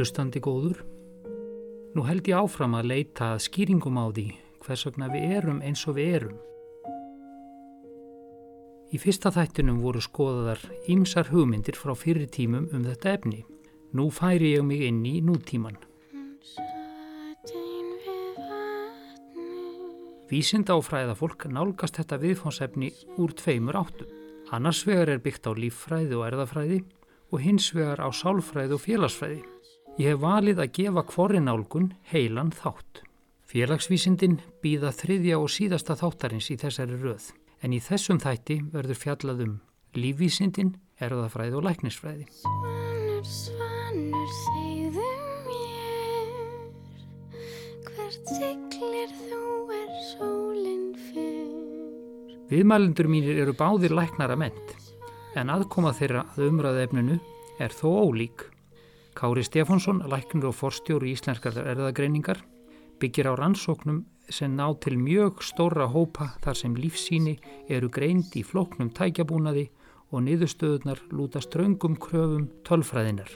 Hlustandi góður, nú held ég áfram að leita skýringum á því hvers vegna við erum eins og við erum. Í fyrsta þættunum voru skoðaðar ýmsar hugmyndir frá fyrir tímum um þetta efni. Nú færi ég mig inn í nútíman. Vísinda og fræðafólk nálgast þetta viðfónsefni úr tveimur áttum. Annars vegar er byggt á líffræði og erðafræði og hins vegar á sálfræði og félagsfræði. Ég hef valið að gefa hvorri nálgun heilan þátt. Félagsvísindin býða þriðja og síðasta þáttarins í þessari röð en í þessum þætti verður fjallað um lífvísindin, erðafræði og læknisfræði. Svanur, svanur, segðu mér, hvert siglir þú er sólinn fyrr? Viðmælendur mínir eru báðir læknara ment, en aðkoma þeirra að umræða efninu er þó ólík. Kári Stefánsson, læknur og forstjóri í Íslenskar erðagreiningar, byggir á rannsóknum sem ná til mjög stóra hópa þar sem lífsíni eru greind í floknum tækjabúnaði og niðurstöðunar lúta ströngum kröfum tölfræðinar.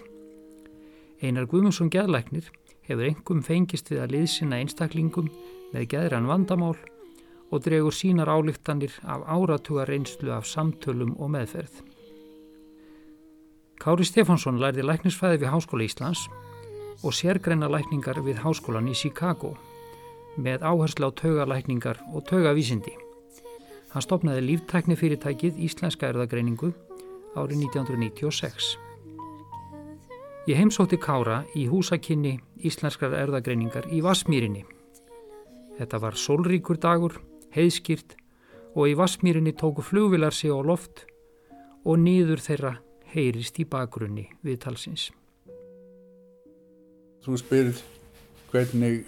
Einar Guðmundsson geðlæknir hefur engum fengist við að liðsina einstaklingum með geðran vandamál og dregur sínar álíktanir af áratuga reynslu af samtölum og meðferð. Kári Stefánsson lærði læknisfæði við Háskóla Íslands og sérgreina lækningar við Háskólan í Chicago með áherslu á taugalækningar og taugavísindi. Hann stopnaði líftækni fyrirtækið Íslenska erðagreiningu árið 1996. Ég heimsótti Kára í húsakinni Íslenskar erðagreiningar í Vasmýrinni. Þetta var solríkur dagur, heiðskýrt og í Vasmýrinni tóku flugvilar sig á loft og nýður þeirra heyrist í bakgrunni við talsins. Þú spyrð hvernig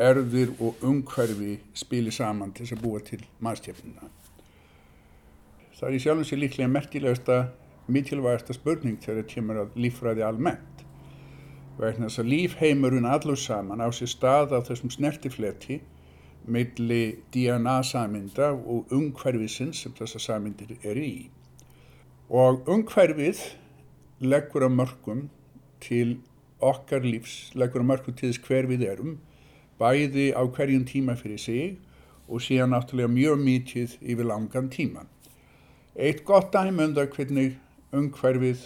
erðir og umhverfi spili saman til þess að búa til mannstjafnina. Það er í sjálfum sér líklega merkilegasta, mikilvægasta spurning þegar þetta kemur að lífræði almennt. Vegna þess að lífheimurinn allur saman á sér stað á þessum snertifleti meðli DNA saminda og umhverfisins sem þessa samindir er í. Og umhverfið leggur að mörgum til okkar lífs, leggur að mörgum til þess hver við erum bæði á hverjum tíma fyrir sig og síðan náttúrulega mjög mítið yfir langan tíma. Eitt gott dæmi um hvernig umhverfið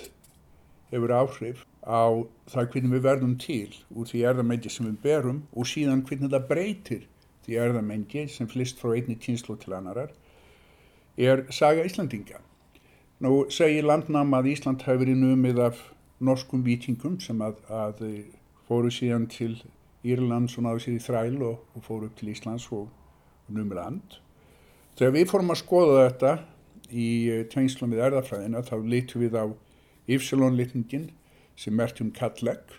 hefur áhrif á það hvernig við verðum til úr því erðamengi sem við berum og síðan hvernig það breytir því erðamengi sem flist frá einni tínslu til annarar er saga Íslandinga. Nú segir landnám að Ísland hefur verið numið af norskum vítingum sem að, að fóru síðan til Írland svo náðu sér í þræl og, og fór upp til Íslands og, og numur land. Þegar við fórum að skoða þetta í eh, tveinslum við erðafræðina þá litum við á yfselónlitningin sem mertjum kallegg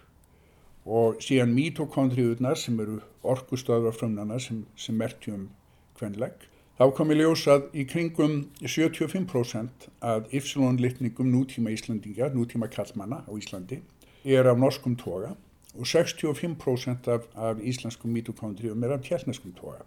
og síðan mítokondriðurnar sem eru orkustöðar frumnana sem, sem mertjum kvenlegg. Þá kom ég ljósað í kringum 75% af yfselónlitningum nútíma Íslandinga, nútíma kallmanna á Íslandi, er af norskum toga og 65% af, af íslenskum mitokondrium er af tjernaskum toga.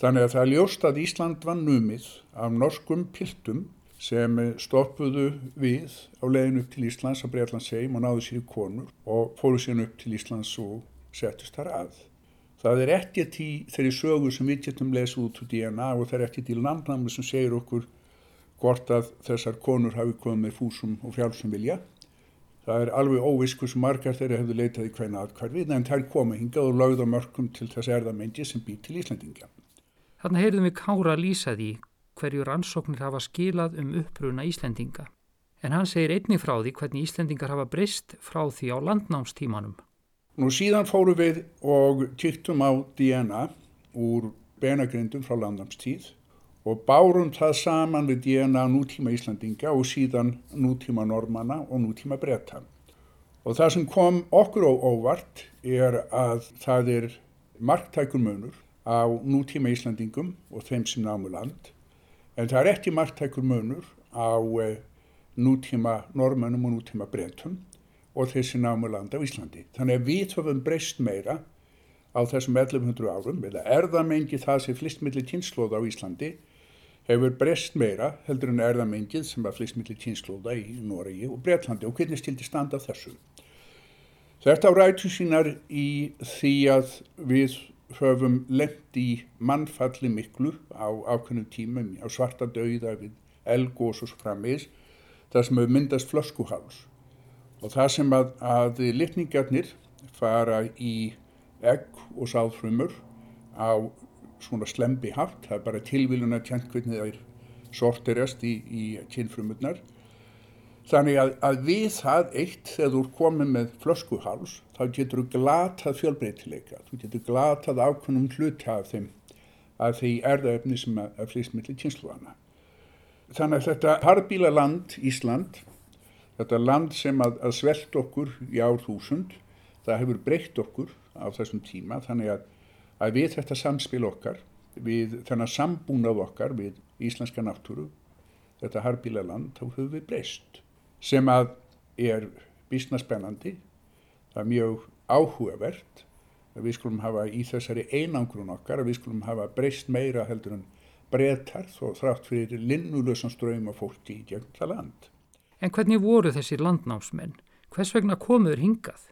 Þannig að það er ljóst að Ísland var numið af norskum piltum sem stoppuðu við á leiðin upp til Íslands á Breitlandsheim og náðu sér í konur og fóru sér upp til Íslands og settust þar að. Það er ekkert í þeirri sögu sem við getum lesið út úr DNA og það er ekkert í landnámi sem segir okkur hvort að þessar konur hafi komið með fúsum og fjálsum vilja Það er alveg óvisk hversu margar þeirra hefðu leitað í hverna aðkvarfið en þær koma hingað og lögða mörgum til þess erðamengi sem býr til Íslandingja. Þannig heyrðum við Kára lýsa því hverju rannsóknir hafa skilað um uppruna Íslandinga. En hann segir einnig frá því hvernig Íslandingar hafa breyst frá því á landnámstímanum. Nú síðan fóru við og kýttum á DNA úr benagrindum frá landnámstíð og bárum það saman við DNA nútíma Íslandinga og síðan nútíma normanna og nútíma bretta. Og það sem kom okkur á óvart er að það er marktækur munur á nútíma Íslandingum og þeim sem námu land, en það er ekki marktækur munur á eh, nútíma normannum og nútíma brettum og þeir sem námu land á Íslandi. Þannig að við höfum breyst meira á þessum 1100 árum, eða erðamengi það sem flistmilli kynnslóð á Íslandi, hefur breyst meira heldur en erðamengið sem var flýst millir kynnslóða í Noregi og Breitlandi og hvernig stildi standa þessu. Þetta á rætu sínar í því að við höfum lemt í mannfalli miklu á ákveðnum tímum á svarta dauða við elgós og svo frammeins þar sem hefur myndast flöskuháls og það sem að, að litningarnir fara í egg og sáðfrumur á svona slembi haft, það er bara tilvílun að tjent hvernig það sortirast í, í kynfrumurnar Þannig að, að við það eitt þegar þú er komið með flöskuháls þá getur þú glatað fjölbreytileika, þú getur glatað ákveðnum hluti af þeim að því erðaöfni sem að, að flýst millir kynsluana. Þannig að þetta harbíla land Ísland, þetta land sem að, að svelt okkur í ár þúsund, það hefur breytt okkur á þessum tíma þannig að, að við þetta samspil okkar, við þennan sambúnað okkar við íslenska náttúru, þetta harbíla land, þá höfum við breyst sem að er bísna spennandi, það er mjög áhugavert að við skulum hafa í þessari einangrun okkar að við skulum hafa breyst meira heldur en breytar þó þrátt fyrir linnulösan ströym af fólki í gegn það land. En hvernig voru þessir landnámsmenn? Hvers vegna komuður hingað?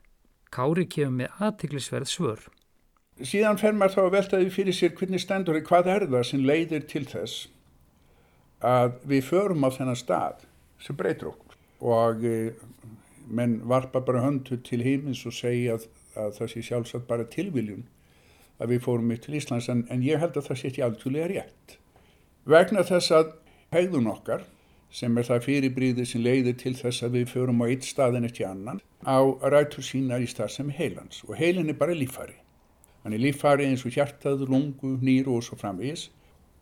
Kári kemur með aðtiklisverð svör. Síðan fer maður þá að veltaði fyrir sér hvernig stendur þið hvað er það sem leiðir til þess að við förum á þennan stað sem breytur okkur og e, menn varpa bara höndu til heimins og segja að, að það sé sjálfsagt bara tilviljun að við fórum upp til Íslands en, en ég held að það sé ekki alveg rétt. Vegna þess að hegðun okkar sem er það fyrirbríði sem leiðir til þess að við förum á eitt staðin eftir annan á rætur sína í stað sem heilans og heilin er bara lífari. Hann er lífari eins og hjartað, lungu, nýru og svo framvegis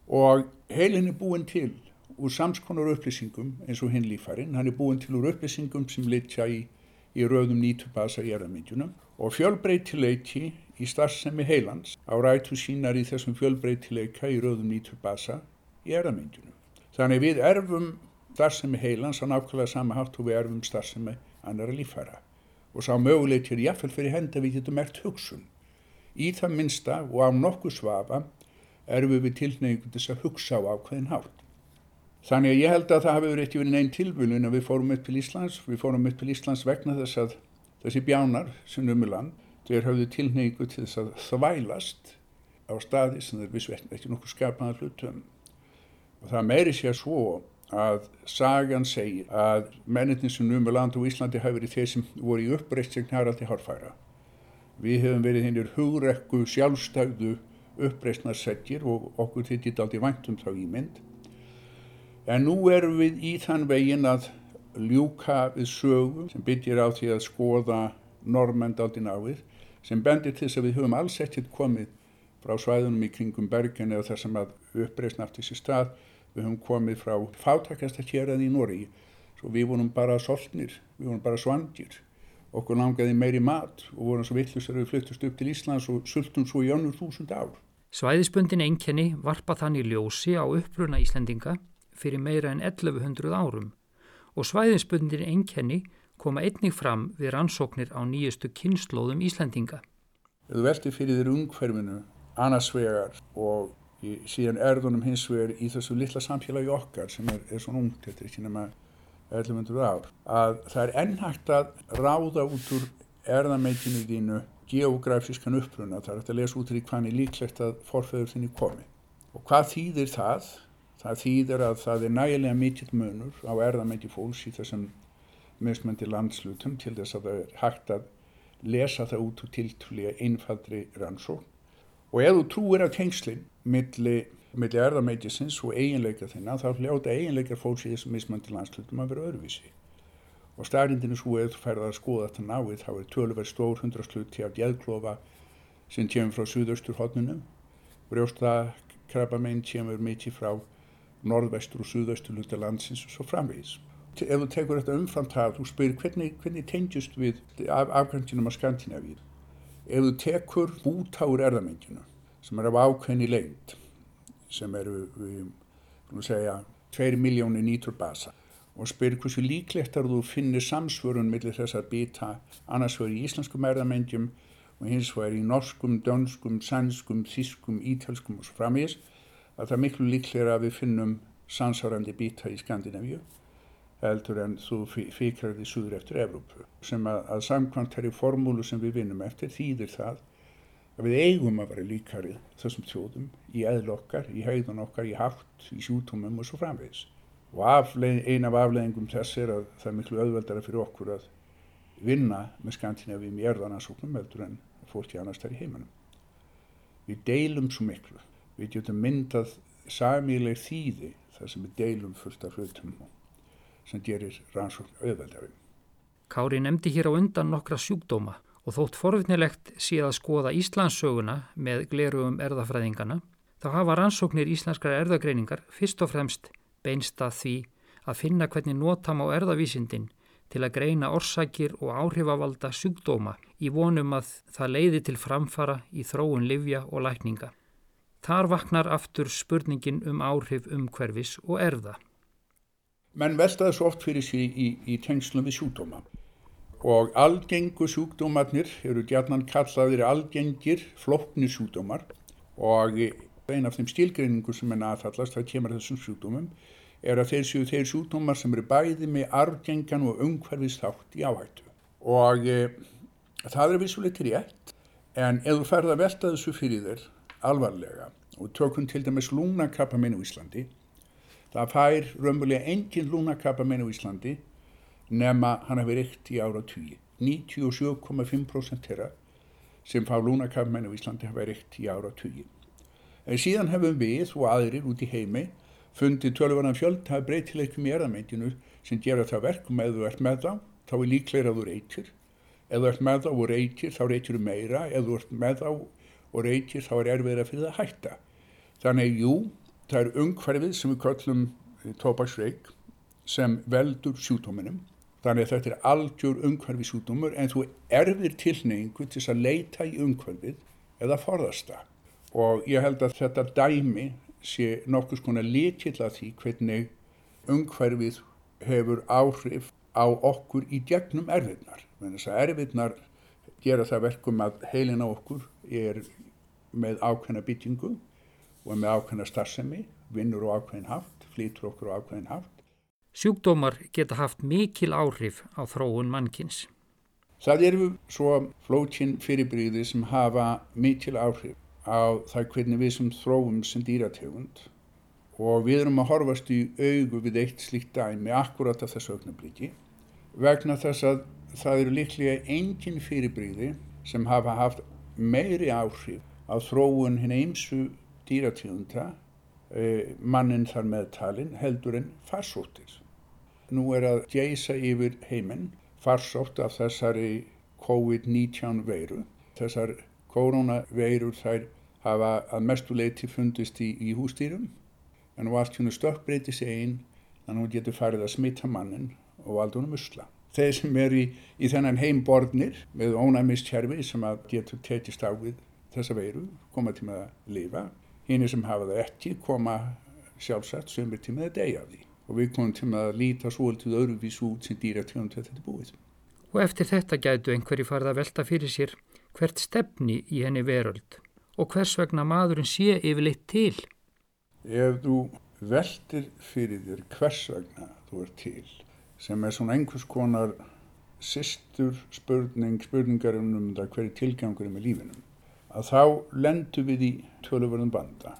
og heilin er búin til úr samskonar upplýsingum eins og hinn lífarinn. Hann er búin til úr upplýsingum sem litja í, í rauðum nýtubasa í erðamindjunum og fjölbreytileiki í starfsemi heilans á rætu sínar í þessum fjölbreytileika í rauðum nýtubasa í erðamindjunum. Þannig við erfum starfsemi heilans á nákvæmlega sama hátt og við erfum starfsemi annara lífara og sá möguleitir jáfnvel fyrir henda við getum mert hugsun. Í það minsta og á nokkuð svafa erfum við tilneigingu þess að hugsa á ákveðin hátt. Þannig að ég held að það hafi verið ekki verið neinn tilvölun að við fórum upp til Íslands. Við fórum upp til Íslands vegna þess að þessi bjánar sem um í land, þeir hafðu tilneigu til þess að þvælast á staði sem þeir vissu ekki nokkuð skapaða hlutum. Og það meiri sér svo að sagan segir að mennitin sem um í land og Íslandi hafi verið þeir sem voru í uppreist sem Haraldi Hárfæra. Við hefum verið hinnir hugrekku sjálfstæðu uppreistnarsetjir og okkur þetta er aldrei væntum þá ímynd En nú erum við í þann vegin að ljúka við sögu sem byggir á því að skoða normendaldin ávið sem bendir til þess að við höfum alls ekkert komið frá svæðunum í kringum bergen eða þar sem að uppreysna aftur sér stað. Við höfum komið frá fátakasta kjærað í Nóri svo við vorum bara soltnir, við vorum bara svangir. Okkur langaði meiri mat og vorum svo vittlusar að við flyttust upp til Íslands og sultum svo í önnur þúsund ár. Svæðisbundin einkenni varpa þannig ljósi á uppruna Íslendinga fyrir meira en 1100 árum og svæðinsbundin einkenni koma einnig fram við rannsóknir á nýjustu kynnslóðum Íslandinga. Þú velti fyrir þér umhverfinu annarsvegar og síðan erðunum hins vegar í þessu litla samfélagi okkar sem er, er svona ungt, þetta er ekki nema 1100 ár, að það er ennhægt að ráða út úr erðameikinu þínu geografískan uppruna, það er að lesa út í hvaðni líklegt að forfæður þinni komi. Og hvað þýðir það? Það þýðir að það er nægilega mikill munur á erðamæti fólks í þessum mismöndi landslutum til þess að það er hægt að lesa það út úr tiltúlega einfaldri rannsókn. Og ef þú trúir á tengslinn millir milli erðamætisins og eiginleika þinna þá hljóta eiginleikar fólks í þessum mismöndi landslutum að vera öðruvísi. Og starrindinu svo ef þú færðar að skoða þetta náið þá er tölverð stór hundrasluti af gæðklofa sem kemur frá suðaustur hodninu. Brjóstakrabamenn kemur mikið frá norðvestur og suðvestur hluta landsins og svo framvegis. Ef þú tekur þetta umfram það, þú spyrir hvernig, hvernig tengjast við af, afgrænstinum á Skandinavíð. Ef þú tekur bútáur erðamenginu sem er af ákveðni lengt, sem eru, 2 miljónir nýturbasa og spyrir hversu líklegt er þú finnir samsvörun millir þessar bita annars verður í íslenskum erðamengjum og hins vegar í norskum, dönskum, sannskum, þískum, ítölskum og svo framvegis að það er miklu líklega að við finnum sansárandi býta í Skandinavíu heldur en þú fikrar því suður eftir Evrópu sem að, að samkvæmt þeirri formúlu sem við vinnum eftir þýðir það að við eigum að vera líkari þessum þjóðum í eðl okkar, í heiðun okkar, í haft, í sjútumum og svo framvegis. Og afleið, ein af afleiðingum þess er að það er miklu auðveldara fyrir okkur að vinna með Skandinavíum í erðanarsóknum heldur en fólk í annars þær í heiminum. Við deilum svo miklu. Við getum myndað samíleg þýði þar sem við deilum fullt af hlutum sem gerir rannsókn auðveldari. Kári nefndi hér á undan nokkra sjúkdóma og þótt forvittnilegt sé að skoða Íslandsöguna með glerugum erðafræðingana, þá hafa rannsóknir íslenskara erðagreiningar fyrst og fremst beinstað því að finna hvernig notam á erðavísindin til að greina orsakir og áhrifavalda sjúkdóma í vonum að það leiði til framfara í þróun livja og lækninga. Þar vaknar aftur spurningin um áhrif umhverfis og erða. Menn veltaði svo oft fyrir sig í, í tengslum við sjúkdóma og algengu sjúkdómarnir eru gætnan kallaðir algengir floknir sjúkdómar og einn af þeim stílgreiningu sem er aðfallast það kemur þessum sjúkdómum er að þeir séu þeir sjúkdómar sem eru bæði með argengan og umhverfist þátt í áhættu. Og e, það er vissulegt rétt en ef þú ferð að velta þessu fyrir þér alvarlega og tökum til dæmis lúnakrabba minn á Íslandi það fær raunverulega engin lúnakrabba minn á Íslandi nema hann hafi reykt í ára tugi. 97,5% þeirra sem fá lúnakafmenn á Íslandi hafa reykt í ára tugi. En síðan hefum við og aðrir út í heimi fundið tölvanan fjöld hafa breytileikum í erðameitinu sem gera það verkum ef þú ert með þá, þá er líklega að þú reytir. Ef þú ert með þá og reytir, þá reytir þú meira. Ef þú ert með þá og reytir, þá er erfiðra fyrir það að hætta. Þannig, jú, það er umhverfið sem við kallum tópaksreik sem veldur sjútóminum Þannig að þetta er algjör umhverfi sjútumur en þú erfir tilneyingu til að leita í umhverfið eða forðast það. Og ég held að þetta dæmi sé nokkus konar lítill að því hvernig umhverfið hefur áhrif á okkur í gegnum erfiðnar. Þannig að erfiðnar gera það verkum að heilin á okkur er með ákveðna byttingu og með ákveðna starfsemi, vinnur og ákveðin haft, flýtur okkur og ákveðin haft Sjúkdómar geta haft mikil áhrif á þróun mannkins. Það eru svo flókin fyrirbríði sem hafa mikil áhrif á það hvernig við sem þróum sem dýrategund og við erum að horfast í augu við eitt slíkt dæmi akkurat af þessu augnabliki vegna þess að það eru líklega engin fyrirbríði sem hafa haft meiri áhrif á þróun hinn eimsu dýrategunda mannin þar meðtalin heldur en farsóttir nú er að geysa yfir heiminn farsótt af þessari COVID-19 veiru. Þessar koronaveirur þær hafa að mestuleiti fundist í, í hústýrum en nú allt hérna stökkbreyti sig einn þannig að hún getur farið að smita mannin og valda honum usla. Þeir sem er í, í þennan heimborðnir með ónæmistjærfi sem að getur tekist á við þessa veiru, koma til með að lifa. Hínir sem hafa það ekki koma sjálfsagt sömur með að deyja því og við komum til að líta svolítið öðruvís út sem dýratjónum til þetta búið. Og eftir þetta gætu einhverji farið að velta fyrir sér hvert stefni í henni veröld og hvers vegna maðurinn sé yfirleitt til. Ef þú veltir fyrir þér hvers vegna þú er til sem er svona einhvers konar sýstur spurning, spurningar um það hverju tilgangur er með lífinum að þá lendu við í tölurverðum banda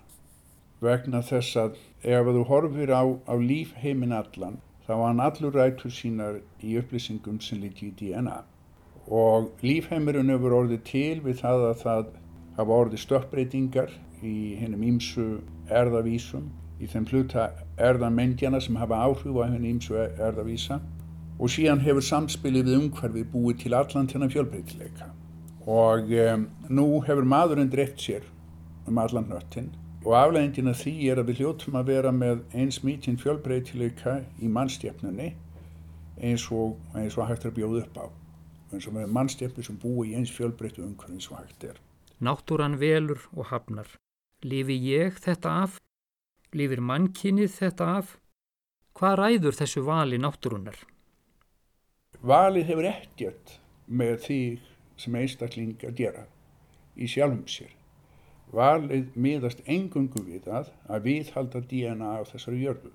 vegna þess að ef þú horfir á, á líf heiminn allan þá var hann allur rætur sínar í upplýsingum sem líti í DNA og lífheimurinn hefur orðið til við það að það hafa orðið stöppbreytingar í hennum ímsu erðavísum í þeim hluta erðamendjana sem hafa áhrif á hennum ímsu erðavísa. Og síðan hefur samspilið við umhverfið búið til allan þennan fjölbreytileika og um, nú hefur maðurinn dreift sér um allan nöttinn og afleggingin af því er að við hljóttum að vera með eins mítinn fjölbreytileika í mannstjefnunni eins og, eins og hægt er að bjóða upp á eins og með mannstjefni sem búi í eins fjölbreytu umhverfið eins og hægt er Náttúran velur og hafnar Lifi ég þetta af? Lifir mannkinnið þetta af? Hvað ræður þessu vali náttúrunar? Valið hefur ekkert með því sem einstakling að gera í sjálfum sér valið miðast engungu við það að viðhalda DNA á þessari jörgu.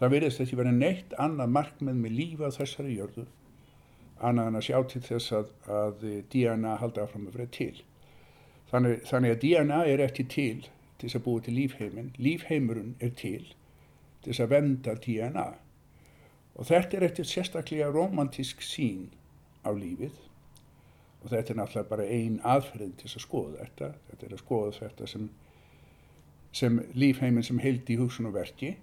það verðist ekki verið neitt annað markmið með lífa þessari jörðu annað en að sjá til þess að, að DNA halda áfram að vera til. Þannig, þannig að DNA er ekki til til þess að búa til lífheimin. Lífheimurinn er til til þess að venda DNA. Og þetta er eftir sérstaklega romantísk sín á lífið og þetta er náttúrulega bara ein aðferðin til að skoða þetta. Þetta er að skoða þetta sem, sem lífheimin sem heildi í hugsun og verki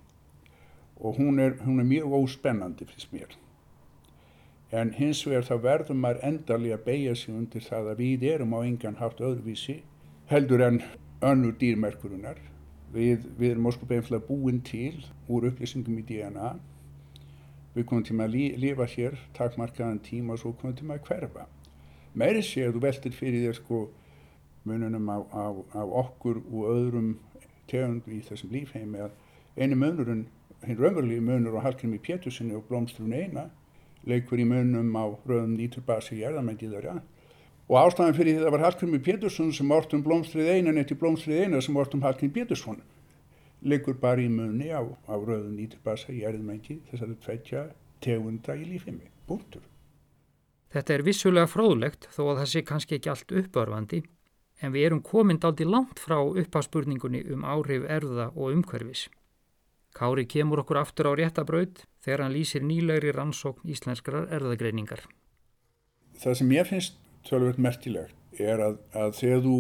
og hún er, hún er mjög óspennandi fyrst mér en hins vegar þá verðum maður endarlega að beigja sig undir það að við erum á engan hátt öðruvísi heldur en önnur dýrmerkurunar. Við, við erum óskup einfallega búin til úr upplýsingum í DNA. Við komum til að lifa hér, takmarkaðan tíma og svo komum til að hverfa. Meiri sé að þú veltir fyrir þér sko mununum á, á, á okkur og öðrum tegund í þessum lífheimi að einu munurinn, hinn raunverulegi munur á Hallgrími Péturssoni og Blómstrún eina leikur í munum á röðum nýturbasi í erðamengi þeirra og ástæðan fyrir það var Hallgrimur Pétursson sem ortum blómstrið einan eftir blómstrið einan sem ortum Hallgrim Pétursson leikur bara í munni á, á röðum nýturbasi í erðamengi þess að það tveitja tegunda í lífimi, búntur. Þetta er vissulega fróðlegt þó að það sé kannski ekki allt uppörfandi en við erum komin daldi langt frá uppáspurningunni um áhrif erða og umhverfis. Kári kemur okkur aftur á réttabraut þegar hann lýsir nýlegri rannsókn íslenskrar erðagreiningar. Það sem ég finnst tölvöld merkilegt er að, að þegar þú,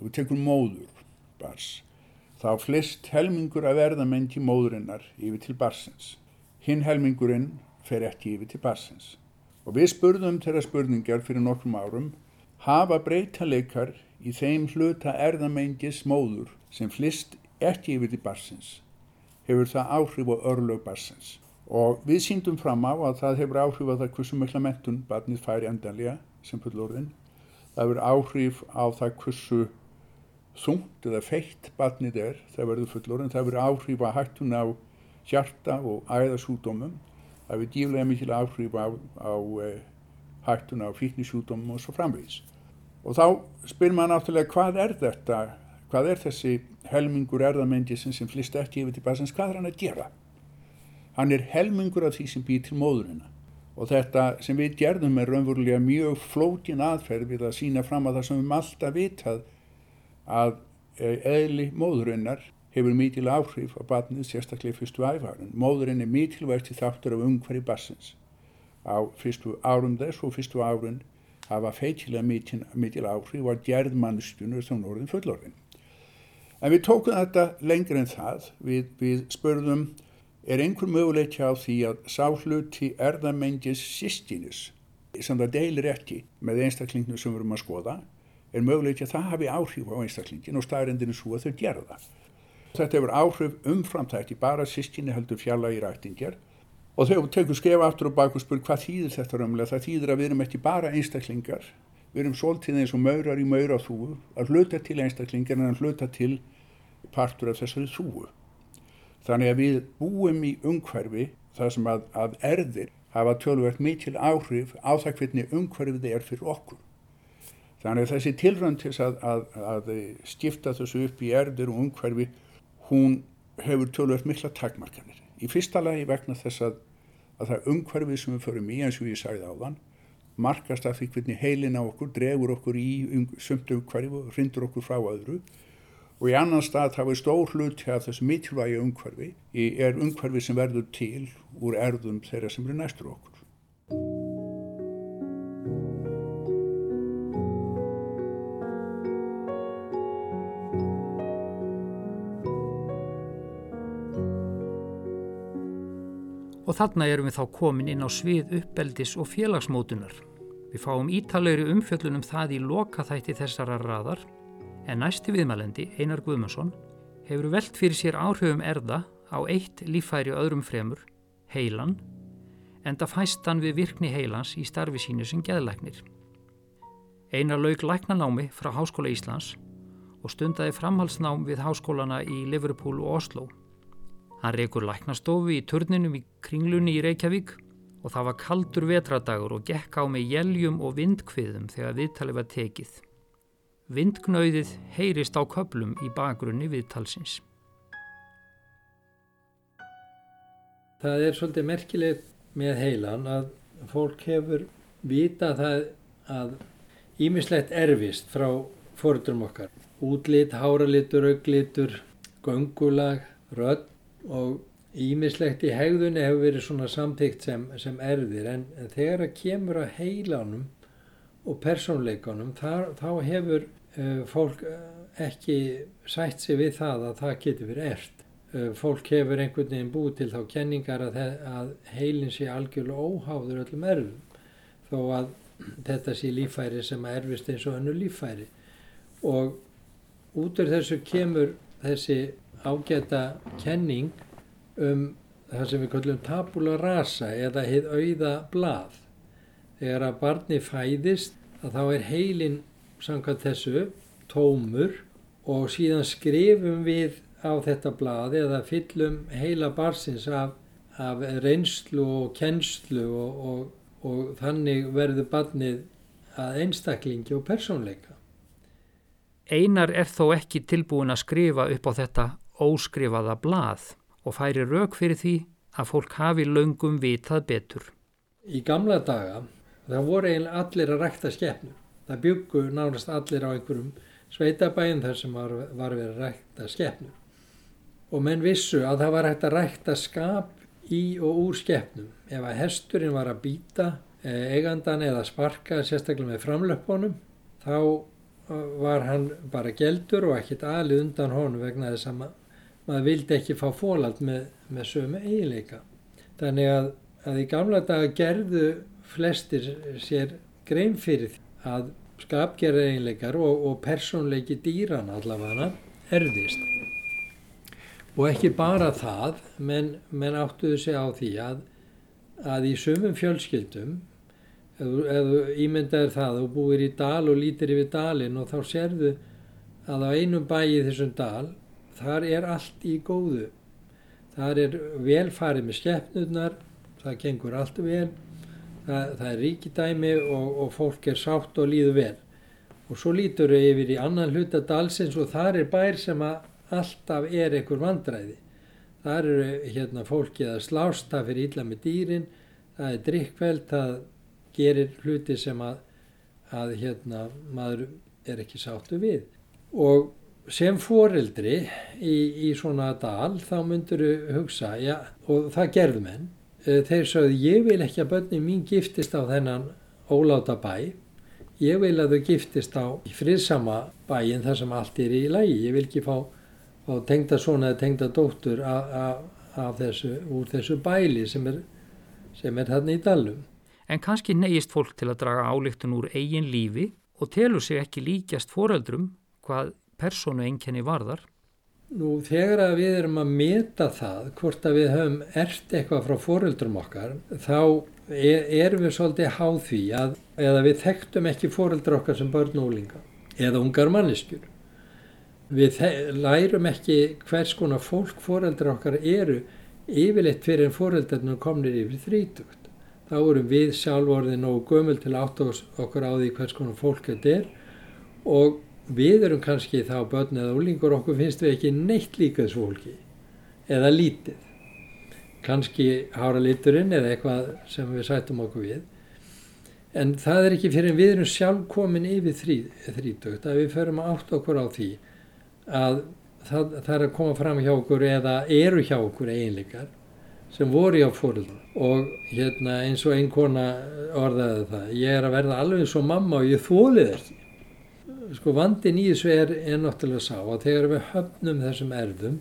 þú tekur móður bars, þá flest helmingur af erðamengi móðurinnar yfir til barsins. Hinn helmingurinn fer ekki yfir til barsins. Og við spurðum þeirra spurningar fyrir nokkrum árum, hafa breytaleikar í þeim hluta erðamengis móður sem flest ekki yfir til barsins hefur það áhrif á örlög barsins. Og við síndum fram á að það hefur áhrif á það hversu mikla mentun barnið færi endanlega sem fullorðin. Það hefur áhrif á það hversu þungt eða feitt barnið er það verður fullorðin. Það hefur áhrif á hættun á hjarta og æðasúdómum. Hefur díflega mikil áhrif á, á e, hættun á fíknisúdómum og svo framvegis. Og þá spyr maður náttúrulega hvað er þetta, hvað er þessi helmingur erðamendisinn sem flist ekki yfir til basins, hvað er hann að gera? Hann er helmingur af því sem býr til móðurina og þetta sem við gerðum er raunverulega mjög flókin aðferð við að sína fram að það sem við alltaf vitað að eðli móðurinnar hefur mikil áhrif á batnið sérstaklega fyrstu æfarun. Móðurinn er mikilvægt til þáttur af umhverju bassins. Á fyrstu árum þess og fyrstu árun hafa feitilega mikil áhrif á gerðmannstjunur sem orðin fullorðin. En við tókum þetta lengur en það. Við, við spörðum, er einhver möguleik hjá því að sáhluti erðamengis sýstinus, sem það deilir ekki með einstaklinginu sem við erum að skoða, er möguleik að það hafi áhrif á einstaklingin og staðrindinu svo að þau gera það. Þetta hefur áhrif umframtækti, bara sýstinni heldur fjalla í rættingjar og þau tekur skefa aftur og bak og spur hvað þýðir þetta raunlega. Það þýðir að við erum ekki bara einstaklingar, við erum svolítið eins og maurar í maura þúu, að hluta til einstaklingar en að hluta til partur af þessari þúu. Þannig að við búum í umhverfi þar sem að, að erðir hafa tölvert mikil áhrif á það hvernig umhverfið er fyrir okkur. Þannig að þessi tilrönd til að, að, að skipta þessu upp í erðir og umhverfi, hún hefur tölvert mikla takmarkanir. Í fyrsta lagi vegna þess að það umhverfið sem við förum í, eins og ég sagði á þann, markast af því hvernig heilin á okkur, dregur okkur í um, sumt umhverfi og rindur okkur frá öðru og í annan stað þá er stór hlut hjá þessu mikilvægi umhverfi er umhverfi sem verður til úr erðum þeirra sem eru næstur okkur. Og þarna erum við þá komin inn á svið uppeldis og félagsmótunar. Við fáum ítalegri umfjöllunum það í loka þætti þessara raðar en næsti viðmælendi, Einar Guðmundsson, hefur velt fyrir sér áhrifum erða á eitt lífæri öðrum fremur, heilan, en það fæst hann við virkni heilans í starfi sínu sem geðlæknir. Einar laug læknanámi frá Háskóla Íslands og stundaði framhalsnám við háskólana í Liverpool og Oslo. Hann reykur læknastofu í turninum í kringlunni í Reykjavík og það var kaldur vetradagur og gekk á með jæljum og vindkviðum þegar viðtalið var tekið. Vindgnauðið heyrist á köplum í bakgrunni viðtalsins. Það er svolítið merkilegt með heilan að fólk hefur vita það að ímislegt erfist frá fórundrum okkar. Útlit, háralitur, auglitur, göngulag, rödd og ímislegt í hegðunni hefur verið svona samtíkt sem, sem erfir en, en þegar það kemur að heilanum og persónleikanum þá hefur uh, fólk ekki sætt sig við það að það getur verið erft. Uh, fólk hefur einhvern veginn búið til þá kenningar að, að heilin sé algjörlega óháður öllum erfum þó að þetta sé lífæri sem erfist eins og önnu lífæri og út af þessu kemur þessi ágæta kenning um það sem við kallum tabula rasa eða heið auða blað. Þegar að barni fæðist að þá er heilin samkvæmt þessu tómur og síðan skrifum við á þetta blað eða fyllum heila barsins af, af reynslu og kennslu og, og, og þannig verður barnið að einstaklingi og persónleika. Einar er þó ekki tilbúin að skrifa upp á þetta óskrifaða blað og færi rauk fyrir því að fólk hafi laungum vitað betur. Í gamla daga það voru eiginlega allir að rækta skefnur. Það byggu nánast allir á einhverjum sveitabæðin þar sem var, var verið að rækta skefnur. Og menn vissu að það var hægt að rækta skap í og úr skefnum. Ef að hesturinn var að býta eh, eigandan eða sparka sérstaklega með framlöpunum þá eh, var hann bara geldur og ekkit aðlið undan honum vegna þess að maður vildi ekki fá fólald með, með sömu eiginleika. Þannig að, að í gamla daga gerðu flestir sér grein fyrir að skapgerða eiginleikar og, og persónleiki dýran allavega erðist. Og ekki bara það, menn, menn áttuðu sig á því að, að í sömum fjölskyldum, þú ímyndaður það og búir í dal og lítir yfir dalin og þá sérðu að á einum bæi í þessum dal þar er allt í góðu. Þar er velfarið með skeppnurnar, það gengur allt vel, það, það er ríkidæmi og, og fólk er sátt og líður vel. Og svo lítur þau yfir í annan hluta dalsins og þar er bær sem alltaf er einhver vandræði. Þar eru hérna, fólkið að slást, það fyrir illa með dýrin, það er drikkveld, það gerir hluti sem að, að hérna, maður er ekki sáttu við. Og sem foreldri í, í svona dal þá myndur þú hugsa, já, og það gerðum henn, eh, þeir sagðu ég vil ekki að börnum mín giftist á þennan óláta bæ, ég vil að þau giftist á friðsama bæin þar sem allt er í lægi, ég vil ekki fá, fá tengda svona eða tengda dóttur af þessu, úr þessu bæli sem er, sem er þarna í dalum. En kannski neyist fólk til að draga álíktun úr eigin lífi og telur sig ekki líkjast foreldrum hvað persónu einkenni varðar? Nú þegar að við erum að meta það hvort að við höfum ert eitthvað frá fóreldrum okkar þá er, erum við svolítið háð því að eða við þekktum ekki fóreldra okkar sem börn og úlinga eða ungar manneskjur. Við lærum ekki hvers konar fólk fóreldra okkar eru yfirleitt fyrir en fóreldarnir komnir yfir þrítugt. Þá erum við sjálf orðin og gömul til átt okkur á því hvers konar fólk þetta er og við erum kannski þá börn eða úlingur okkur finnst við ekki neitt líka þessu fólki eða lítið. Kannski hára liturinn eða eitthvað sem við sætum okkur við. En það er ekki fyrir við erum sjálf komin yfir þrí, þrítökt að við förum að átta okkur á því að það, það er að koma fram hjá okkur eða eru hjá okkur eiginleikar sem voru hjá fóröldum og hérna eins og einn kona orðaði það ég er að verða alveg og mamma og ég þólið ekki sko vandin í þessu er, er náttúrulega sá að þegar við höfnum þessum erfum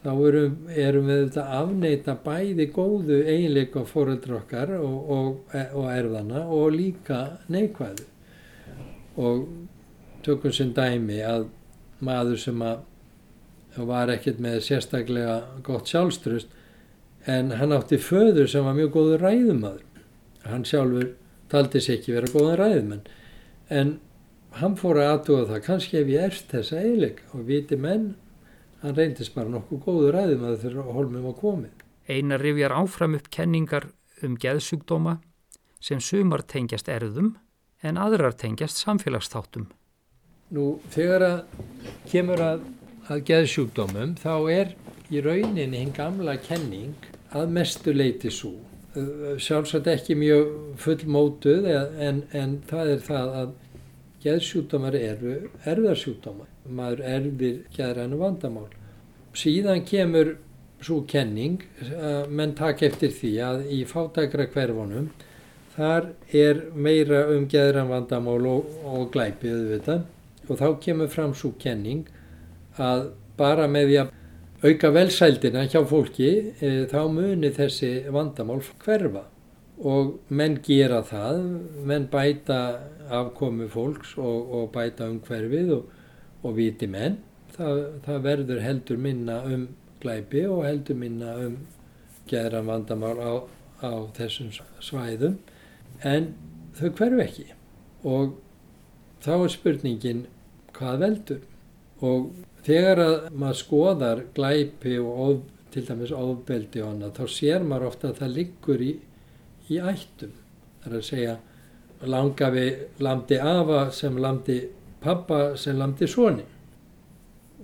þá erum, erum við þetta afneita bæði góðu eiginleika fóreldra okkar og, og, og erfana og líka neikvæðu. Og tökum sem dæmi að maður sem að var ekkert með sérstaklega gott sjálfströst en hann átti föður sem var mjög góður ræðumadur hann sjálfur taldi sér ekki vera góðan ræðumenn en hann fór að aðtúa það, kannski ef ég erst þessa eiginleika og viti menn, hann reyndist bara nokkuð góður ræðum að þeirra holmum á komið. Einar rifjar áfram upp kenningar um geðsjúkdóma sem sumar tengjast erðum en aðrar tengjast samfélagsþáttum. Nú, þegar að kemur að, að geðsjúkdómum þá er í rauninni hinn gamla kenning að mestu leiti svo. Sjálfsagt ekki mjög fullmótuð en, en það er það að geðsjúkdómar eru erðarsjúkdómar. Maður erfir geðrænu vandamál. Síðan kemur svo kenning, menn takk eftir því að í fátækra hverfunum þar er meira um geðræn vandamál og, og glæpi auðvitað og þá kemur fram svo kenning að bara með því að auka velsældina hjá fólki e, þá muni þessi vandamál hverfa og menn gera það, menn bæta afkomi fólks og, og bæta um hverfið og, og viti menn, það, það verður heldur minna um glæpi og heldur minna um geðran vandamál á, á þessum svæðum. En þau hverfu ekki. Og þá er spurningin hvað veldur? Og þegar að maður skoðar glæpi og of, til dæmis ofbeldi og annað þá sér maður ofta að það liggur í, í ættum. Það er að segja langafi landi afa sem landi pappa sem landi soni.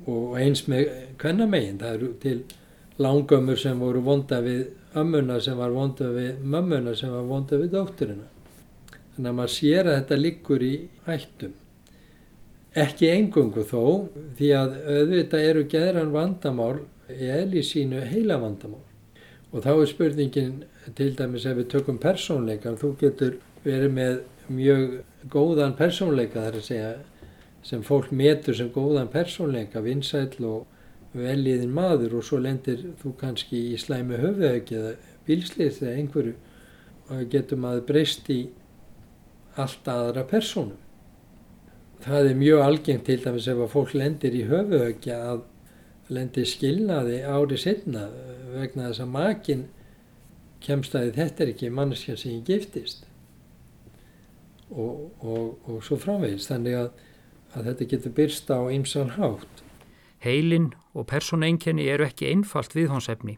Og eins með kvennamegin það eru til langömmur sem voru vonda við ömmuna sem var vonda við mömmuna sem var vonda við dótturina. Þannig að maður sér að þetta liggur í ættum. Ekki engungu þó því að auðvitað eru geðran vandamál í sínu heila vandamál. Og þá er spurningin til dæmis ef við tökum persónleika þú getur verið með mjög góðan persónleika þar að segja sem fólk metur sem góðan persónleika, vinsæl og veljiðin maður og svo lendir þú kannski í slæmi höfuðauki eða bílslið eða einhverju og getur maður breyst í allt aðra persónum. Það er mjög algengt til dæmis ef að fólk lendir í höfuðauki að lendir skilnaði ári setna vegna þess að makin kemst að þetta er ekki manneskja sem ég giftist og, og, og svo framvegist. Þannig að að þetta getur byrst á ymsan hátt. Heilin og persóneinkenni eru ekki einfalt viðhónsefni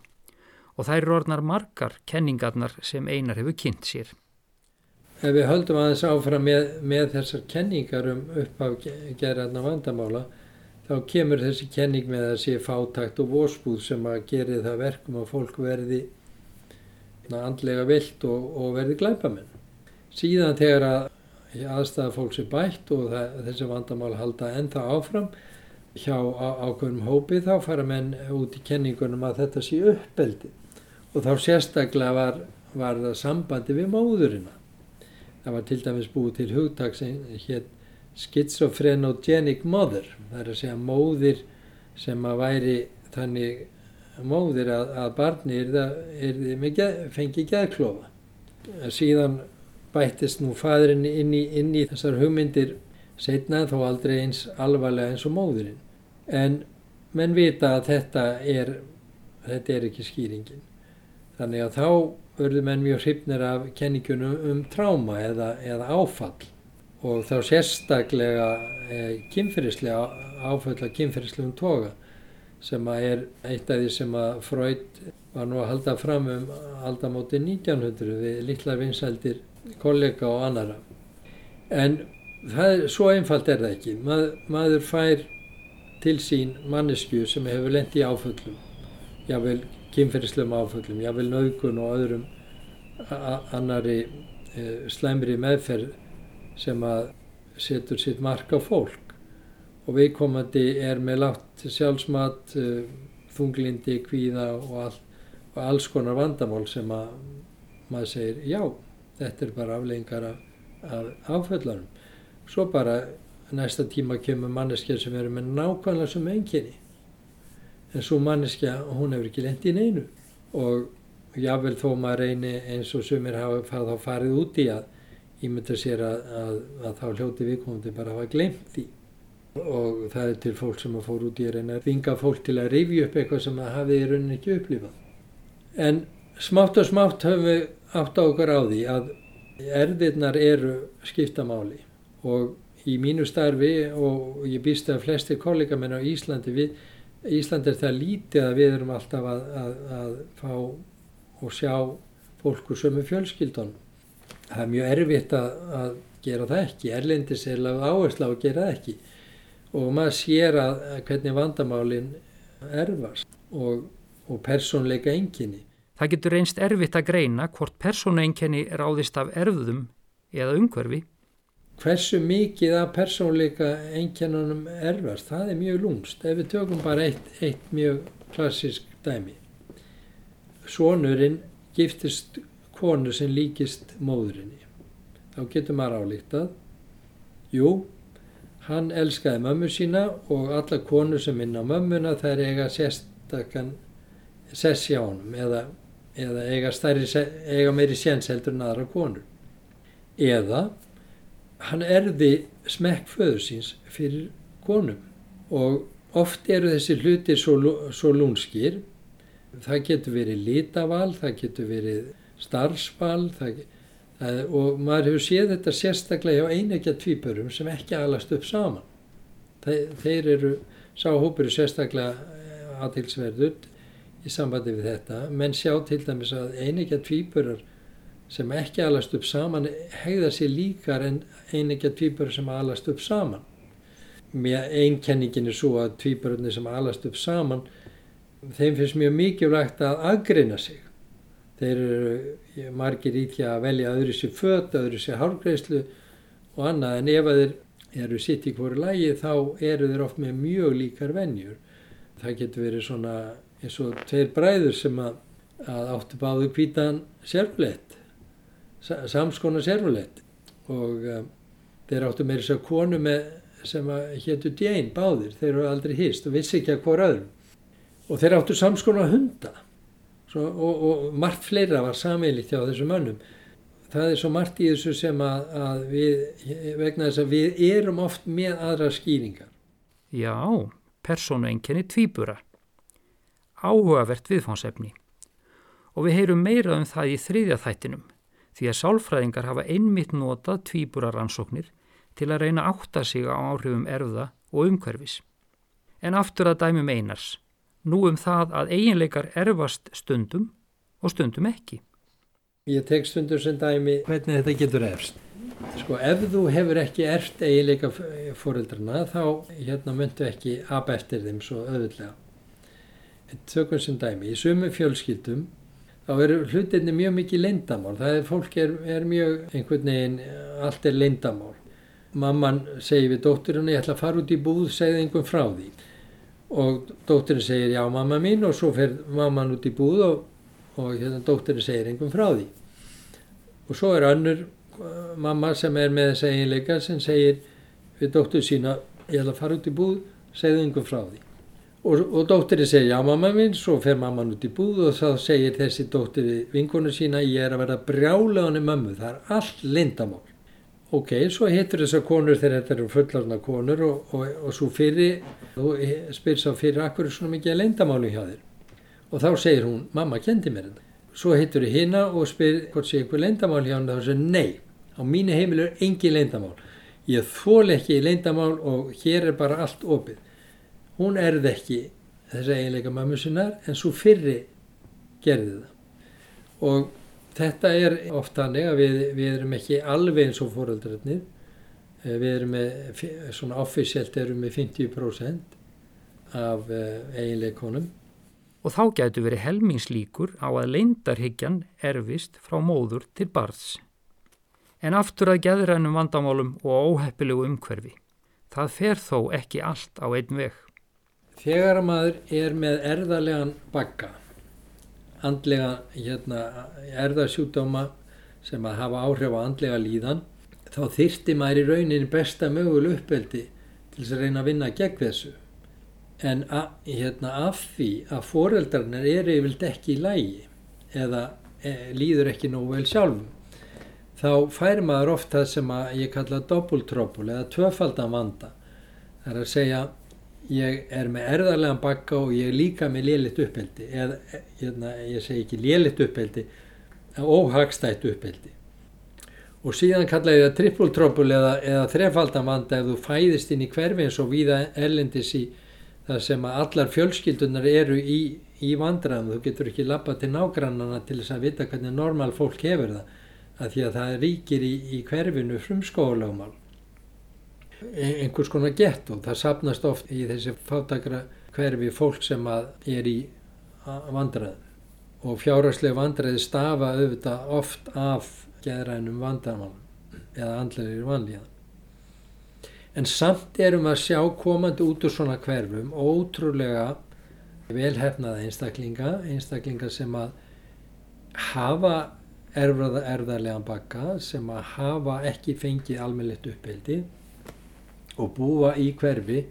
og þær eru orðnar margar kenningarnar sem einar hefur kynnt sér. Ef við höldum aðeins áfram með, með þessar kenningar um uppaf gerðarna vandamála þá kemur þessi kenning með að sé fátakt og vósbúð sem að geri það verkum að fólk verði andlega vilt og, og verði glæpamenn. Síðan þegar að aðstæða fólks er bætt og það, þessi vandamál halda ennþá áfram hjá ákveðnum hópi þá fara menn út í kenningunum að þetta sé uppbeldi og þá sérstaklega var, var það sambandi við móðurina. Það var til dæmis búið til hugtak sem hétt schizophrenic mother, það er að segja móðir sem að væri þannig móðir að, að barni það, er það fengi geðklofa. Síðan bættist nú fadurinn inn í, inn í þessar hugmyndir setna þó aldrei eins alvarlega eins og móðurinn. En menn vita að þetta er, þetta er ekki skýringin. Þannig að þá verður menn mjög hrifnir af kenningunum um tráma eða, eða áfall og þá sérstaklega eh, kynferðislega áfall að kynferðislegum toga sem er eitt af því sem að Freud var nú að halda fram um aldamóti 1900 við litlar vinsældir kollega og annara. En það, svo einfalt er það ekki. Mað, maður fær til sín mannesku sem hefur lendi áföllum, jável kynferðislegum áföllum, jável naukun og öðrum annari e, slæmri meðferð sem að setur sitt mark á fólk og viðkomandi er með látt sjálfsmat, e, þunglindi, kvíða og, all, og alls konar vandamál sem að maður segir já þetta er bara afleggingar af, af áföllunum. Svo bara næsta tíma kemur manneskja sem eru með nákvæmlega sem enginni. En svo manneskja, hún hefur ekki lendi í neinu. Og jável þó maður reyni eins og sumir hafa þá farið út í að ímynda sér að, að, að þá hljóti viðkomandi bara hafa glemt því. Og það er til fólk sem að fór út í að reyna að vinga fólk til að rifja upp eitthvað sem það hafi í rauninni ekki upplifað. En smátt og smátt höfum við átt á okkar á því að erðirnar eru skiptamáli og í mínu starfi og ég býst að flesti kollega menn á Íslandi við, Ísland er það lítið að við erum alltaf að, að, að fá og sjá fólku sömu fjölskyldun. Það er mjög erfitt að, að gera það ekki, erlendis er lagð áherslu á að gera það ekki og maður sér að hvernig vandamálinn erfast og, og persónleika enginni. Það getur reynst erfitt að greina hvort persónuenkenni ráðist af erfðum eða umhverfi. Hversu mikið af persónleika einkennunum erfast, það er mjög lúmst. Ef við tökum bara eitt, eitt mjög klassisk dæmi. Svonurinn giftist konu sem líkist móðurinni. Þá getur maður álíktað. Jú, hann elskaði mömmu sína og alla konu sem inn á mömmuna þær eiga sérstakann sessi á honum eða, eða eiga, stærri, eiga meiri séns heldur en aðra konur. Eða hann erði smekk föður síns fyrir konum og oft eru þessi hlutir svo, svo lúnskir. Það getur verið litaval, það getur verið starfsval það, það, og maður hefur séð þetta sérstaklega hjá einegja tvípurum sem ekki alast upp saman. Þeir, þeir eru, sá hópur er sérstaklega aðtilsverður í sambandi við þetta, menn sjá til dæmis að einegja tvíburar sem ekki alast upp saman hegða sér líkar en einegja tvíburar sem alast upp saman. Mér einkenningin er svo að tvíburarnir sem alast upp saman, þeim finnst mjög mikilvægt að aðgreina sig. Þeir eru margir í því að velja öðru sér fött, öðru sér hálfgreislu og annað. En ef þeir eru sitt í hverju lægi þá eru þeir oft með mjög líkar vennjur. Það getur verið svona eins og tveir bræður sem að, að áttu báðu kvítan sérflett, samskona sérflett og um, þeir áttu meira sér konu með sem að héttu djæn báðir, þeir eru aldrei hýst og vissi ekki að hver öðrum. Og þeir áttu samskona hunda svo, og, og margt fleira var sammeilitt hjá þessum mönnum. Það er svo margt í þessu sem að, að við, vegna þess að við erum oft með aðra skýringar. Já, persónu enginni tvíbura áhugavert viðfánsefni. Og við heyrum meira um það í þriðja þættinum því að sálfræðingar hafa einmitt notað tvíbura rannsóknir til að reyna átta sig á áhrifum erfða og umhverfis. En aftur að dæmum einars, nú um það að eiginleikar erfast stundum og stundum ekki. Ég tek stundum sem dæmi hvernig þetta getur erfst. Sko ef þú hefur ekki erft eiginleika fóreldrana þá hérna myndu ekki ab eftir þeim svo öðvöldlega tökum sem dæmi, í sumu fjölskyldum þá eru hlutinni mjög mikið leindamál, það er, fólk er, er mjög einhvern veginn, allt er leindamál mamman segir við dótturinn ég ætla að fara út í búð, segði einhvern frá því og dótturinn segir já mamma mín og svo fer mamman út í búð og, og hérna dótturinn segir einhvern frá því og svo er önnur uh, mamma sem er með þessa eiginleika sem segir við dóttur sína ég ætla að fara út í búð, segði einhvern frá því og, og dóttirinn segir já mamma minn, svo fer mamman út í búð og þá segir þessi dóttirinn vinkonu sína ég er að vera brjálega í mömmu, það er allt lindamál. Ok, svo hittur þessar konur þegar þetta eru fullarna konur og, og, og svo fyrir, þú spyrir sá fyrir akkur svona mikið lindamáli hjá þér og þá segir hún mamma kendi mér þetta. Svo hittur þið hina og spyrir hvort sé einhver lindamál hjá hann og þá segir nei, á mínu heimil er engin lindamál. Ég þól ekki lindamál og hér er bara allt opið hún erði ekki þessa eiginleika mömmu sinnar en svo fyrri gerði það og þetta er oft hannig að við, við erum ekki alveg eins og fóröldrarnir eh, við erum með svona offisíalt erum með 50% af eh, eiginleikonum og þá gætu verið helmingslíkur á að leindarhyggjan erfist frá móður til barðs en aftur að geðrænum vandamálum og óheppilegu umhverfi. Það fer þó ekki allt á einn veg. Þegar maður er með erðarlegan bakka, andlega hérna, erðarsjúkdóma sem að hafa áhrif á andlega líðan, þá þyrti maður í rauninni besta mögul uppveldi til þess að reyna að vinna gegn þessu. En að, hérna, því að foreldrarnir eru yfirlt ekki í lægi eða e, líður ekki nógu vel sjálfum, þá fær maður oft það sem ég kalla doppultrópul eða tvöfaldan vanda. Það er að segja ég er með erðarlegan bakka og ég er líka með lélitt uppeldi eða hérna, ég segi ekki lélitt uppeldi óhagstætt uppeldi. Og síðan kalla ég það trippultrópul eða, eða þrefaldamanda ef þú fæðist inn í hverfi eins og viða erlendis í það sem að allar fjölskyldunar eru í, í vandraðum þú getur ekki lappa til nágrannana til þess að vita hvernig normal fólk hefur það að því að það ríkir í, í hverfinu frumskólaumál einhvers konar gett og það sapnast oft í þessi fátakra hverfi fólk sem er í vandraðum. og fjárhagslega vandræði stafa auðvitað oft af geðrænum vandamálum eða andlega vanlíðan. En samt erum að sjá komandi út úr svona hverfum ótrúlega velhefnaða einstaklinga, einstaklinga sem að hafa erfraða erðarlegan bakka, sem að hafa ekki fengið almennlegt uppeldi og búa í hverfi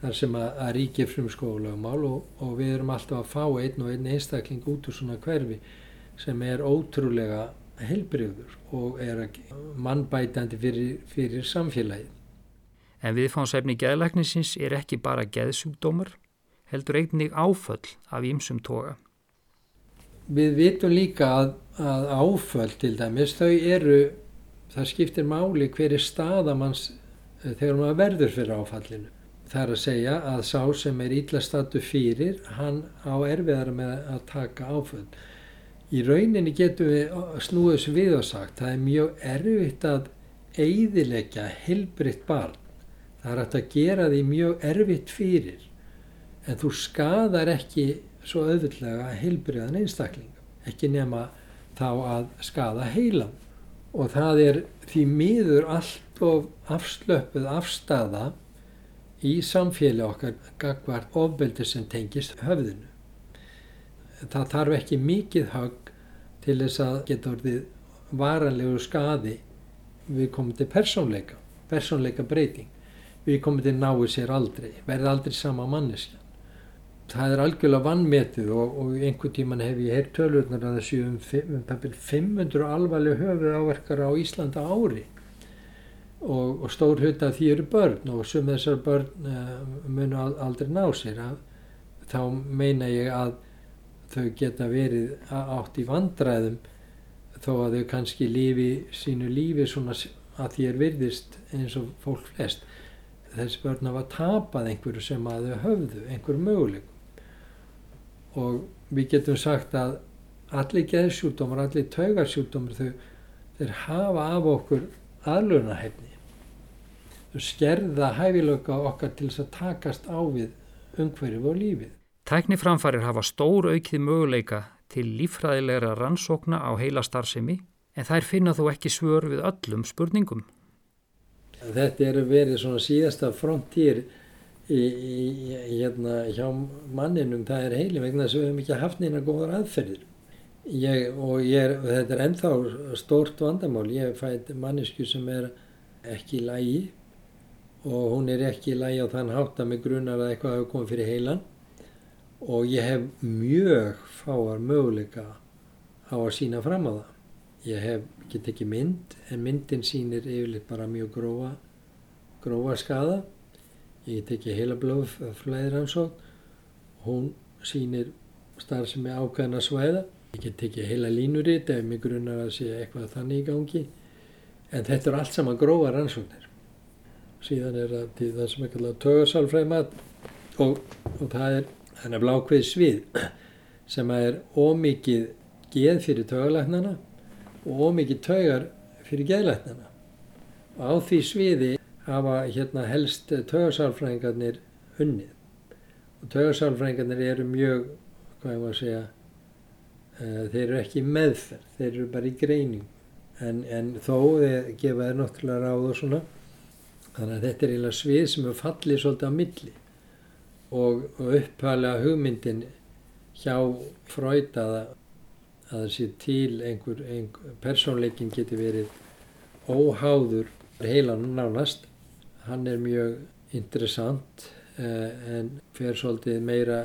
þar sem að, að ríkir frum skólagmál og, og við erum alltaf að fá einn og einn einstakling út úr svona hverfi sem er ótrúlega helbriður og er mannbætandi fyrir, fyrir samfélagið. En viðfánsefni geðlæknisins er ekki bara geðsjúkdómar, heldur einnig áföll af ýmsum toga. Við vitum líka að, að áföll til dæmis, þau eru, það skiptir máli hverju staðamanns þegar maður verður fyrir áfallinu. Það er að segja að sá sem er íllastatu fyrir, hann á erfiðar með að taka áföll. Í rauninni getum við snúið þessu við og sagt, það er mjög erfitt að eidilegja helbriðt barn Það er að gera því mjög erfitt fyrir en þú skadar ekki svo auðvitlega heilbriðan einstakling, ekki nema þá að skada heilan og það er því miður allt of afslöpuð afstafa í samfélag okkar gagvart ofbeldi sem tengist höfðinu. Það þarf ekki mikið högg til þess að geta orðið varanlegu skadi við komum til persónleika, persónleika breyting við komum til náu sér aldrei, verði aldrei sama manneskjan. Það er algjörlega vannmetið og, og einhver tíman hef ég heyrt tölurnar að þessu um, um 500 alvarlega höfuð áverkar á Íslanda ári og, og stór hluta því eru börn og sem þessar börn uh, munu aldrei ná sér. Að, þá meina ég að þau geta verið átt í vandræðum þó að þau kannski lífi sínu lífi svona að því er virðist eins og fólk flest þessi börn hafa tapað einhverju sem að þau höfðu, einhverju möguleikum og við getum sagt að allir geðsjúkdómar, allir taugarsjúkdómar þau, hafa af okkur aðlunahefni þau skerða hæfilöka okkar til þess að takast á við umhverju og lífið. Tækniframfarir hafa stór aukið möguleika til lífræðilegra rannsókna á heila starfsemi en þær finna þó ekki svör við öllum spurningum. Þetta er verið svona síðasta frontýr hérna, hjá manninum, það er heili vegna þess að við hefum ekki haft neina góðar aðferðir. Ég, og er, þetta er ennþá stórt vandamál. Ég fætt mannisku sem er ekki í lægi og hún er ekki í lægi á þann hátt að mig grunar að eitthvað hefur komið fyrir heilan og ég hef mjög fáar möguleika á að sína fram á það. Ég hef get ekki mynd en myndin sýnir yfirleitt bara mjög grófa, grófa skada. Ég get ekki heila blóðflæðiransótt. Hún sýnir starf sem er ákveðin að svæða. Ég get ekki heila línuritt ef mig grunnar að sé eitthvað þannig í gangi. En þetta er allt saman grófa rannsóknir. Síðan er það til það sem er kallað tögarsálfræðmat og, og það er þannig blákveð svið sem er ómikið geð fyrir tögalæknana og ómikið taugar fyrir geðlætnana. Og á því sviði hafa hérna helst taugarsálfræðingarnir unnið. Og taugarsálfræðingarnir eru mjög, hvað ég að segja, þeir eru ekki meðferð, þeir eru bara í greining. En, en þó þeir gefa þeir náttúrulega ráð og svona. Þannig að þetta er eiginlega svið sem er fallið svolítið á milli. Og, og upphalega hugmyndin hjá fröydaða að það sé til einhver, einhver persónleikin geti verið óháður heilan nánast. Hann er mjög interessant eh, en fer svolítið meira,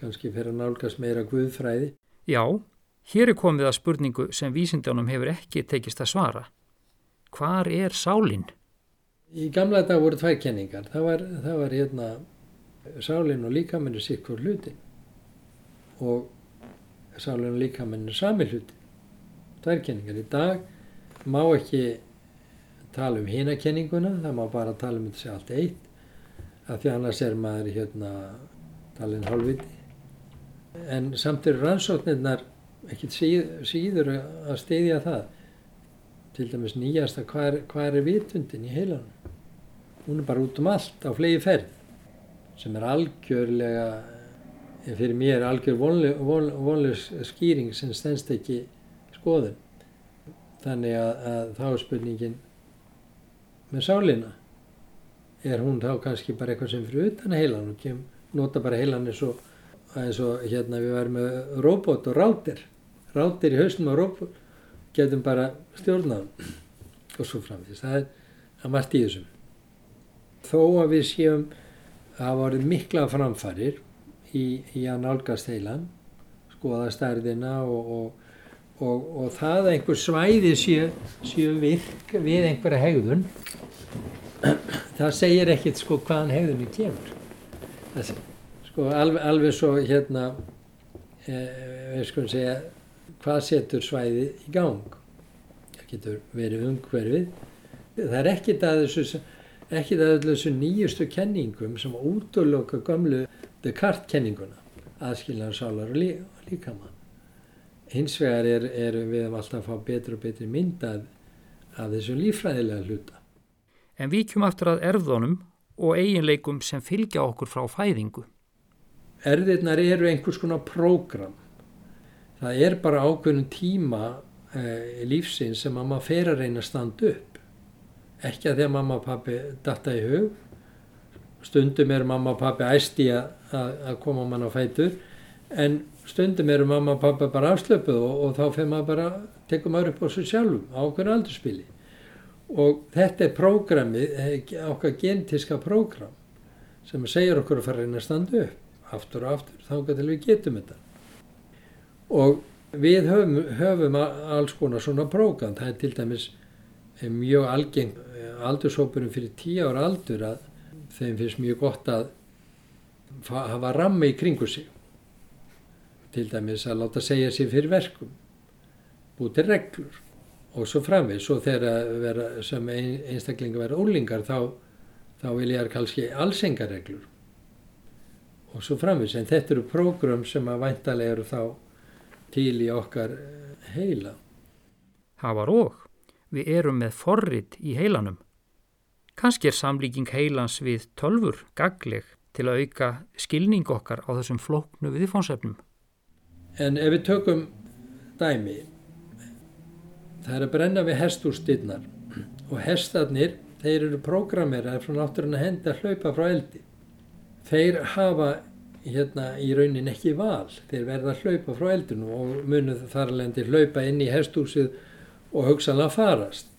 kannski fer að nálgast meira guðfræði. Já, hér er komið að spurningu sem vísindjónum hefur ekki tekist að svara. Hvar er sálinn? Í gamla dag voru tvær kenningar. Það var, það var hérna sálinn og líkamennir sikkur hlutin og sálun og líkaminn er sami hluti. Tværkenningar í dag má ekki tala um hinakenninguna, það má bara tala um þessi allt eitt, af því annars er maður hérna talin hálfviti. En samt eru rannsóknirnar ekkert síð, síður að steyðja það. Til dæmis nýjast að hvað er, er vitundin í heilanum? Hún er bara út um allt á flegi ferð sem er algjörlega en fyrir mér algjör vonlaus von, von, skýring sem stendst ekki skoðun þannig að, að þá er spurningin með sálina er hún þá kannski bara eitthvað sem fyrir utan heilan og kem, nota bara heilan eins og, eins og hérna við varum með robot og rátir rátir í hausnum á robot. Getum bara stjórnaðum og svo framvist það er að margt í þessum. Þó að við séum að hafa verið mikla framfarir í, í að nálgast heilan skoða stærðina og, og, og, og það að einhver svæði séu, séu virk við einhverja hegðun það segir ekkit sko hvaðan hegðunni kemur. Það, sko alveg, alveg svo hérna eh, við skulum segja hvað setur svæði í gang? Það getur verið umhverfið. Það er ekkit að þessu ekkit að þessu nýjustu kenningum sem útloka gamlu Descartes kenninguna aðskilnaður sálar og, lí, og líkama. Hins vegar er, er við alltaf að fá betur og betri mynd af, af þessu lífræðilega hluta. En við kjum aftur að erðunum og eiginleikum sem fylgja okkur frá fæðingu. Erðirnar eru einhvers konar prógram. Það er bara ákveðnum tíma eh, lífsins sem mamma fer að reyna að standa upp. Ekki að því að mamma og pappi datta í hug. Stundum er mamma og pappi æsti að koma mann á fætur. En stundum eru mamma og pappi bara afslöpuð og, og þá fyrir maður bara, tekum maður upp á sig sjálfum á okkur aldurspili og þetta er prógramið, eh, okkar genetiska prógram sem segir okkur að fara að reyna að standa upp aftur og aftur, þá getur við getum þetta. Og við höfum, höfum alls konar svona prógram, það er til dæmis mjög algeng aldursópurum fyrir tíu ára aldur að þeim finnst mjög gott að hafa rammi í kringu sig. Til dæmis að láta segja sér fyrir verkum búið til reglur og svo framvið, svo þegar vera, sem ein, einstaklinga verða ólingar þá, þá vil ég að kannski allsengareglur og svo framvið, en þetta eru prógram sem að væntalega eru þá til í okkar eh, heila. Það var og, við erum með forrit í heilanum. Kanski er samlíking heilans við tölfur gagleg til að auka skilning okkar á þessum flóknu viðfónsefnum. En ef við tökum dæmi, það er að brenna við hestúrstyrnar og hestarnir, þeir eru prógrameraðir frá náttúrulega hendi að hlaupa frá eldi. Þeir hafa hérna í raunin ekki val, þeir verða að hlaupa frá eldinu og munuð þar alveg hlaupa inn í hestúsið og hugsanlega farast.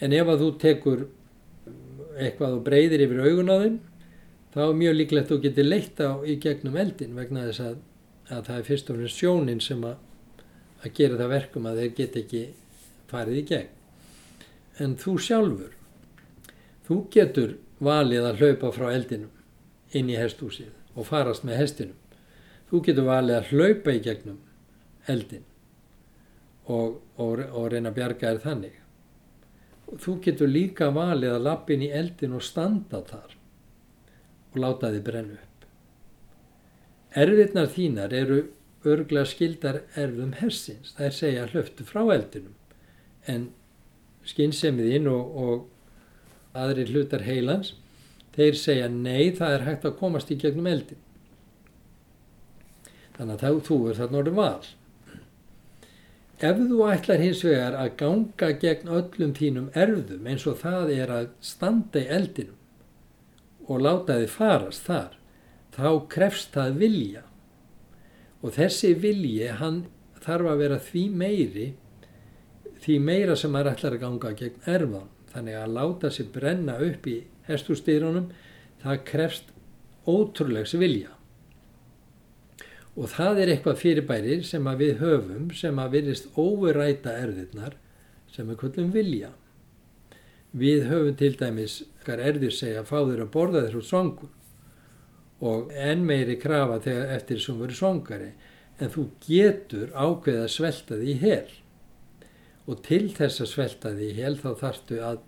En ef að þú tekur eitthvað og breyðir yfir augun á þeim, þá er mjög líklegt að þú getur leitt á í gegnum eldin vegna þess að, að það er fyrst og fremst sjónin sem að að gera það verkum að þeir get ekki farið í gegn. En þú sjálfur, þú getur valið að hlaupa frá eldinum inn í hestúsið og farast með hestinum. Þú getur valið að hlaupa í gegnum eldin og, og, og reyna að bjarga þér þannig. Þú getur líka valið að lappin í eldin og standa þar og láta þið brennu upp. Erfiðnar þínar eru örgla skildar erfum hersins. Það er segja hlöftu frá eldinum. En skinnsemiðinn og, og aðri hlutar heilans, þeir segja nei, það er hægt að komast í gegnum eldin. Þannig að þú er þarna orðið val. Ef þú ætlar hins vegar að ganga gegn öllum þínum erfðum eins og það er að standa í eldinum og láta þið farast þar, þá krefst það vilja og þessi vilji hann þarf að vera því meiri því meira sem maður ætlar að ganga gegn erfan þannig að láta sér brenna upp í hestústýrunum það krefst ótrúlegs vilja. Og það er eitthvað fyrirbæri sem að við höfum sem að virðist óveræta erðirnar sem er kvöldum vilja. Við höfum til dæmis hver erðir segja að fá þeir að borða þeir úr svangur. Og enn meiri krafa þegar eftir sem verið svongari en þú getur ákveð að svelta því hel. Og til þess að svelta því hel þá þarftu að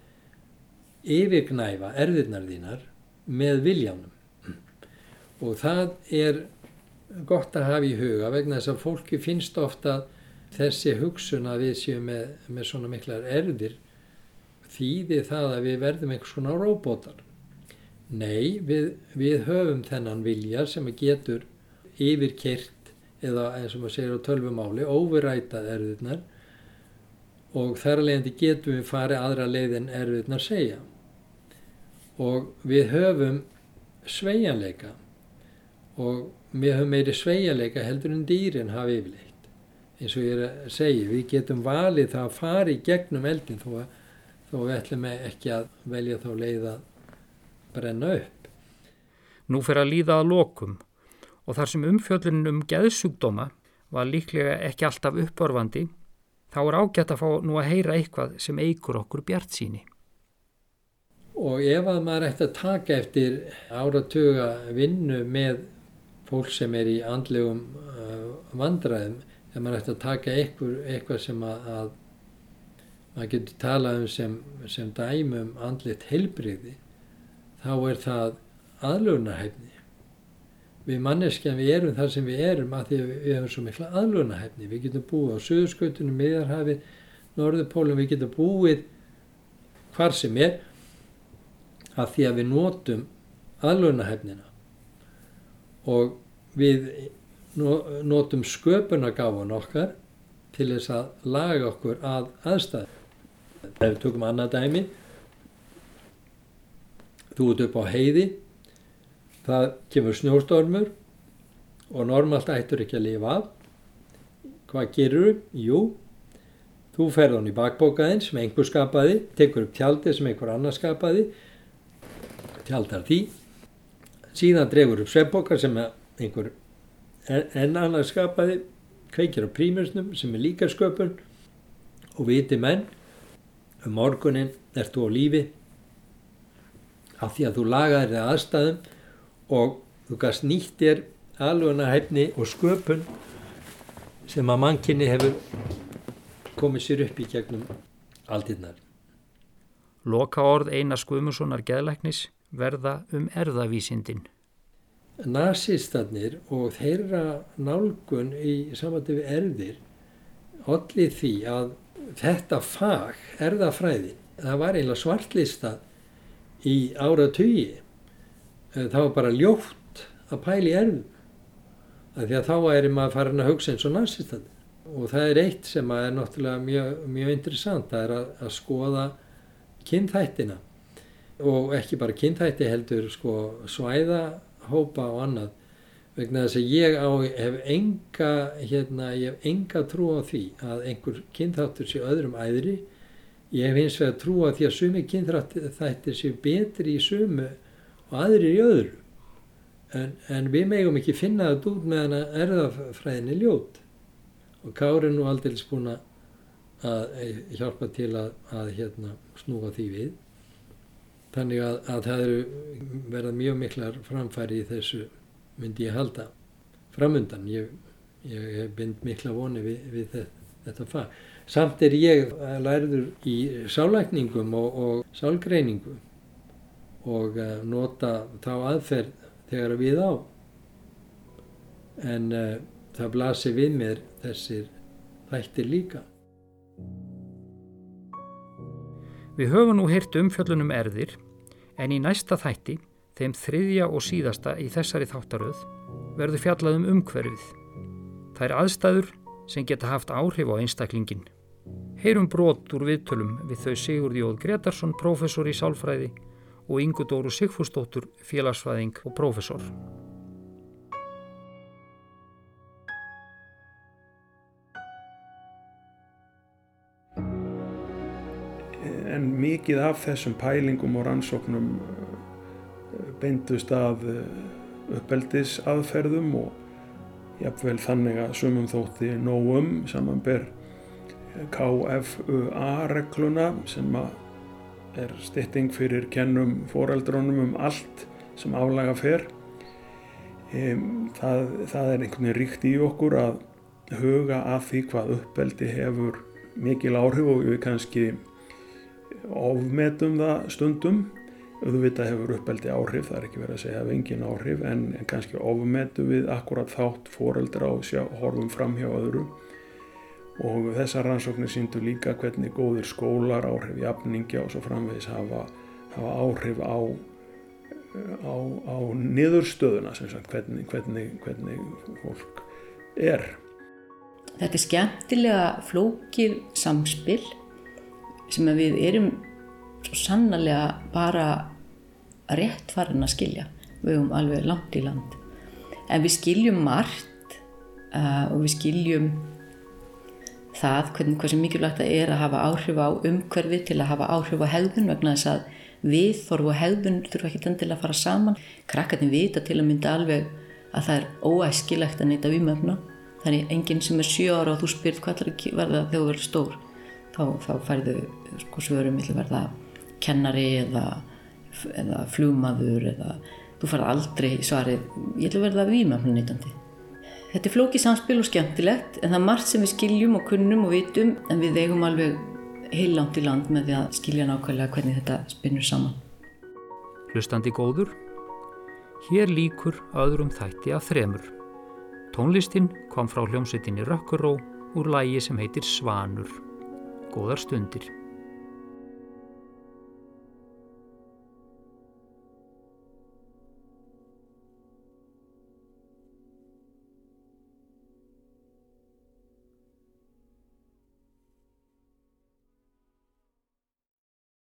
yfirgnæfa erðirnar þínar með viljanum og það er gott að hafa í huga vegna þess að fólki finnst ofta þessi hugsun að við séum með, með svona miklar erðir þýði það að við verðum einhvers konar róbótar Nei, við, við höfum þennan vilja sem getur yfirkyrt eða eins og maður segir á tölvumáli, overrætað erfiðnar og þar leiðandi getum við farið aðra leið en erfiðnar segja. Og við höfum sveianleika og við höfum meiri sveianleika heldur en dýrin hafa yfirleitt. Eins og ég er að segja, við getum valið það að fara í gegnum eldin þó að þó við ætlum ekki að velja þá leið að brenna upp. Nú fyrir að líða að lokum og þar sem umfjöldunum um geðsjúkdóma var líklega ekki alltaf uppörfandi, þá er ágætt að fá nú að heyra eitthvað sem eigur okkur bjart síni. Og ef að maður ætti að taka eftir áratuga vinnu með fólk sem er í andlegum uh, vandræðum, ef maður ætti að taka eitthvað, eitthvað sem að, að maður getur talað um sem, sem dæmum andlit heilbriði, þá er það aðlunahæfni. Við manneskjan við erum þar sem við erum að því að við hefum svo mikla aðlunahæfni. Við getum búið á Suðurskautunum, Miðarhafi, Norðupólum, við getum búið hvar sem er að því að við notum aðlunahæfnina og við notum sköpunagáfun okkar til þess að laga okkur að aðstæði. Ef við tökum annað dæmi, þú ert upp á heiði, það kemur snjóstormur og normalt ættur ekki að lifa af. Hvað gerur þú? Jú, þú ferð hann í bakbókaðinn sem einhver skapaði, tekur upp tjaldið sem einhver annar skapaði, tjaldar því, síðan drefur upp sveppbókar sem einhver enn annar skapaði, kveikir á prímursnum sem er líka sköpun og viti menn um morgunin ert þú á lífi af því að þú lagaðir þig aðstæðum og þú gafst nýtt þér alvegna hefni og sköpun sem að mannkinni hefur komið sér upp í gegnum aldinnar. Loka orð Einar Skumusonar geðlæknis verða um erðavísindin. Nasistarnir og þeirra nálgun í samvætti við erðir allir því að þetta fag, erðafræðin, það var eiginlega svartlista í ára tugi. Eh, það var bara ljótt að pæli erðum. Því að þá er maður farin að hugsa eins og nazistarnir. Og það er eitt sem er náttúrulega mjög, mjög interessant, það er að, að skoða kynþættina. Og ekki bara kynþætti heldur sko, svæðahópa og annað vegna þess að ég á, hef enga, hérna, ég hef enga trú á því að einhver kynþáttur sé öðrum æðri. Ég hef hins vegar trú á því að sumi kynþættir sé betri í sumu og aðri í öðru. En, en við megum ekki finna þetta út með hana erðafræðinni ljót. Og Kári er nú aldrei búin að hjálpa til að, að hérna, snúa því við. Þannig að, að það eru verða mjög miklar framfæri í þessu myndi ég halda framundan. Ég, ég bind mikla voni við, við þetta, þetta fag. Samt er ég lærður í sálækningum og, og sálgreiningu og uh, nota þá aðferð þegar við á. En uh, það blasir við mér þessir þættir líka. Við höfum nú heyrt umfjöllunum erðir en í næsta þætti þeim þriðja og síðasta í þessari þáttaröð, verður fjallað um umhverfið. Það er aðstæður sem geta haft áhrif á einstaklingin. Heyrum brot úr viðtölum við þau Sigurd Jóð Gretarsson, professor í sálfræði og Ingu Dóru Sigfúsdóttur, félagsfræðing og professor. En mikið af þessum pælingum og rannsóknum beindust að eh, uppeldis aðferðum og jafnvel þannig að sumum þótti nógum samanber KFUA-regluna sem er stytting fyrir kennum foreldrónum um allt sem aflaga fer. Það, það er einhvern veginn ríkt í okkur að huga að því hvað uppeldi hefur mikil áhrif og við kannski ofmetum það stundum. Auðvitað hefur uppeldi áhrif, það er ekki verið að segja að engin áhrif en, en kannski ofmetu við akkurat þátt foreldra og sjá, horfum fram hjá öðru. Og þessar rannsóknir síndu líka hvernig góðir skólar, áhrif jafningja og svo framvegis hafa, hafa áhrif á á, á niðurstöðuna sem sagt hvernig, hvernig, hvernig fólk er. Þetta er skemmtilega flókið samspil sem við erum svo sannlega bara rétt farin að skilja. Við höfum alveg langt í land. En við skiljum margt uh, og við skiljum það hvernig hvað sem mikilvægt það er að hafa áhrif á umhverfi til að hafa áhrif á hegðun vegna þess að við þorfu og hegðun þurfa ekki endilega að fara saman. Krakkarnir vita til að mynda alveg að það er óæskilegt að neyta vímöfna. Það er enginn sem er 7 ára og þú spyrt hvað það er verða þegar þú verður stór. Þá, þá færðu sko svörum að verða kennari eða, eða flugmaður eða þú farið aldrei svarið ég að verða vímöfna neytandi. Þetta er flókið samspil og skemmtilegt en það er margt sem við skiljum og kunnum og vitum en við eigum alveg heilangt í land með því að skilja nákvæmlega hvernig þetta spinnur saman. Hlustandi góður, hér líkur öðrum þætti af þremur. Tónlistinn kom frá hljómsveitinni Rökkuró úr lægi sem heitir Svanur. Góðar stundir.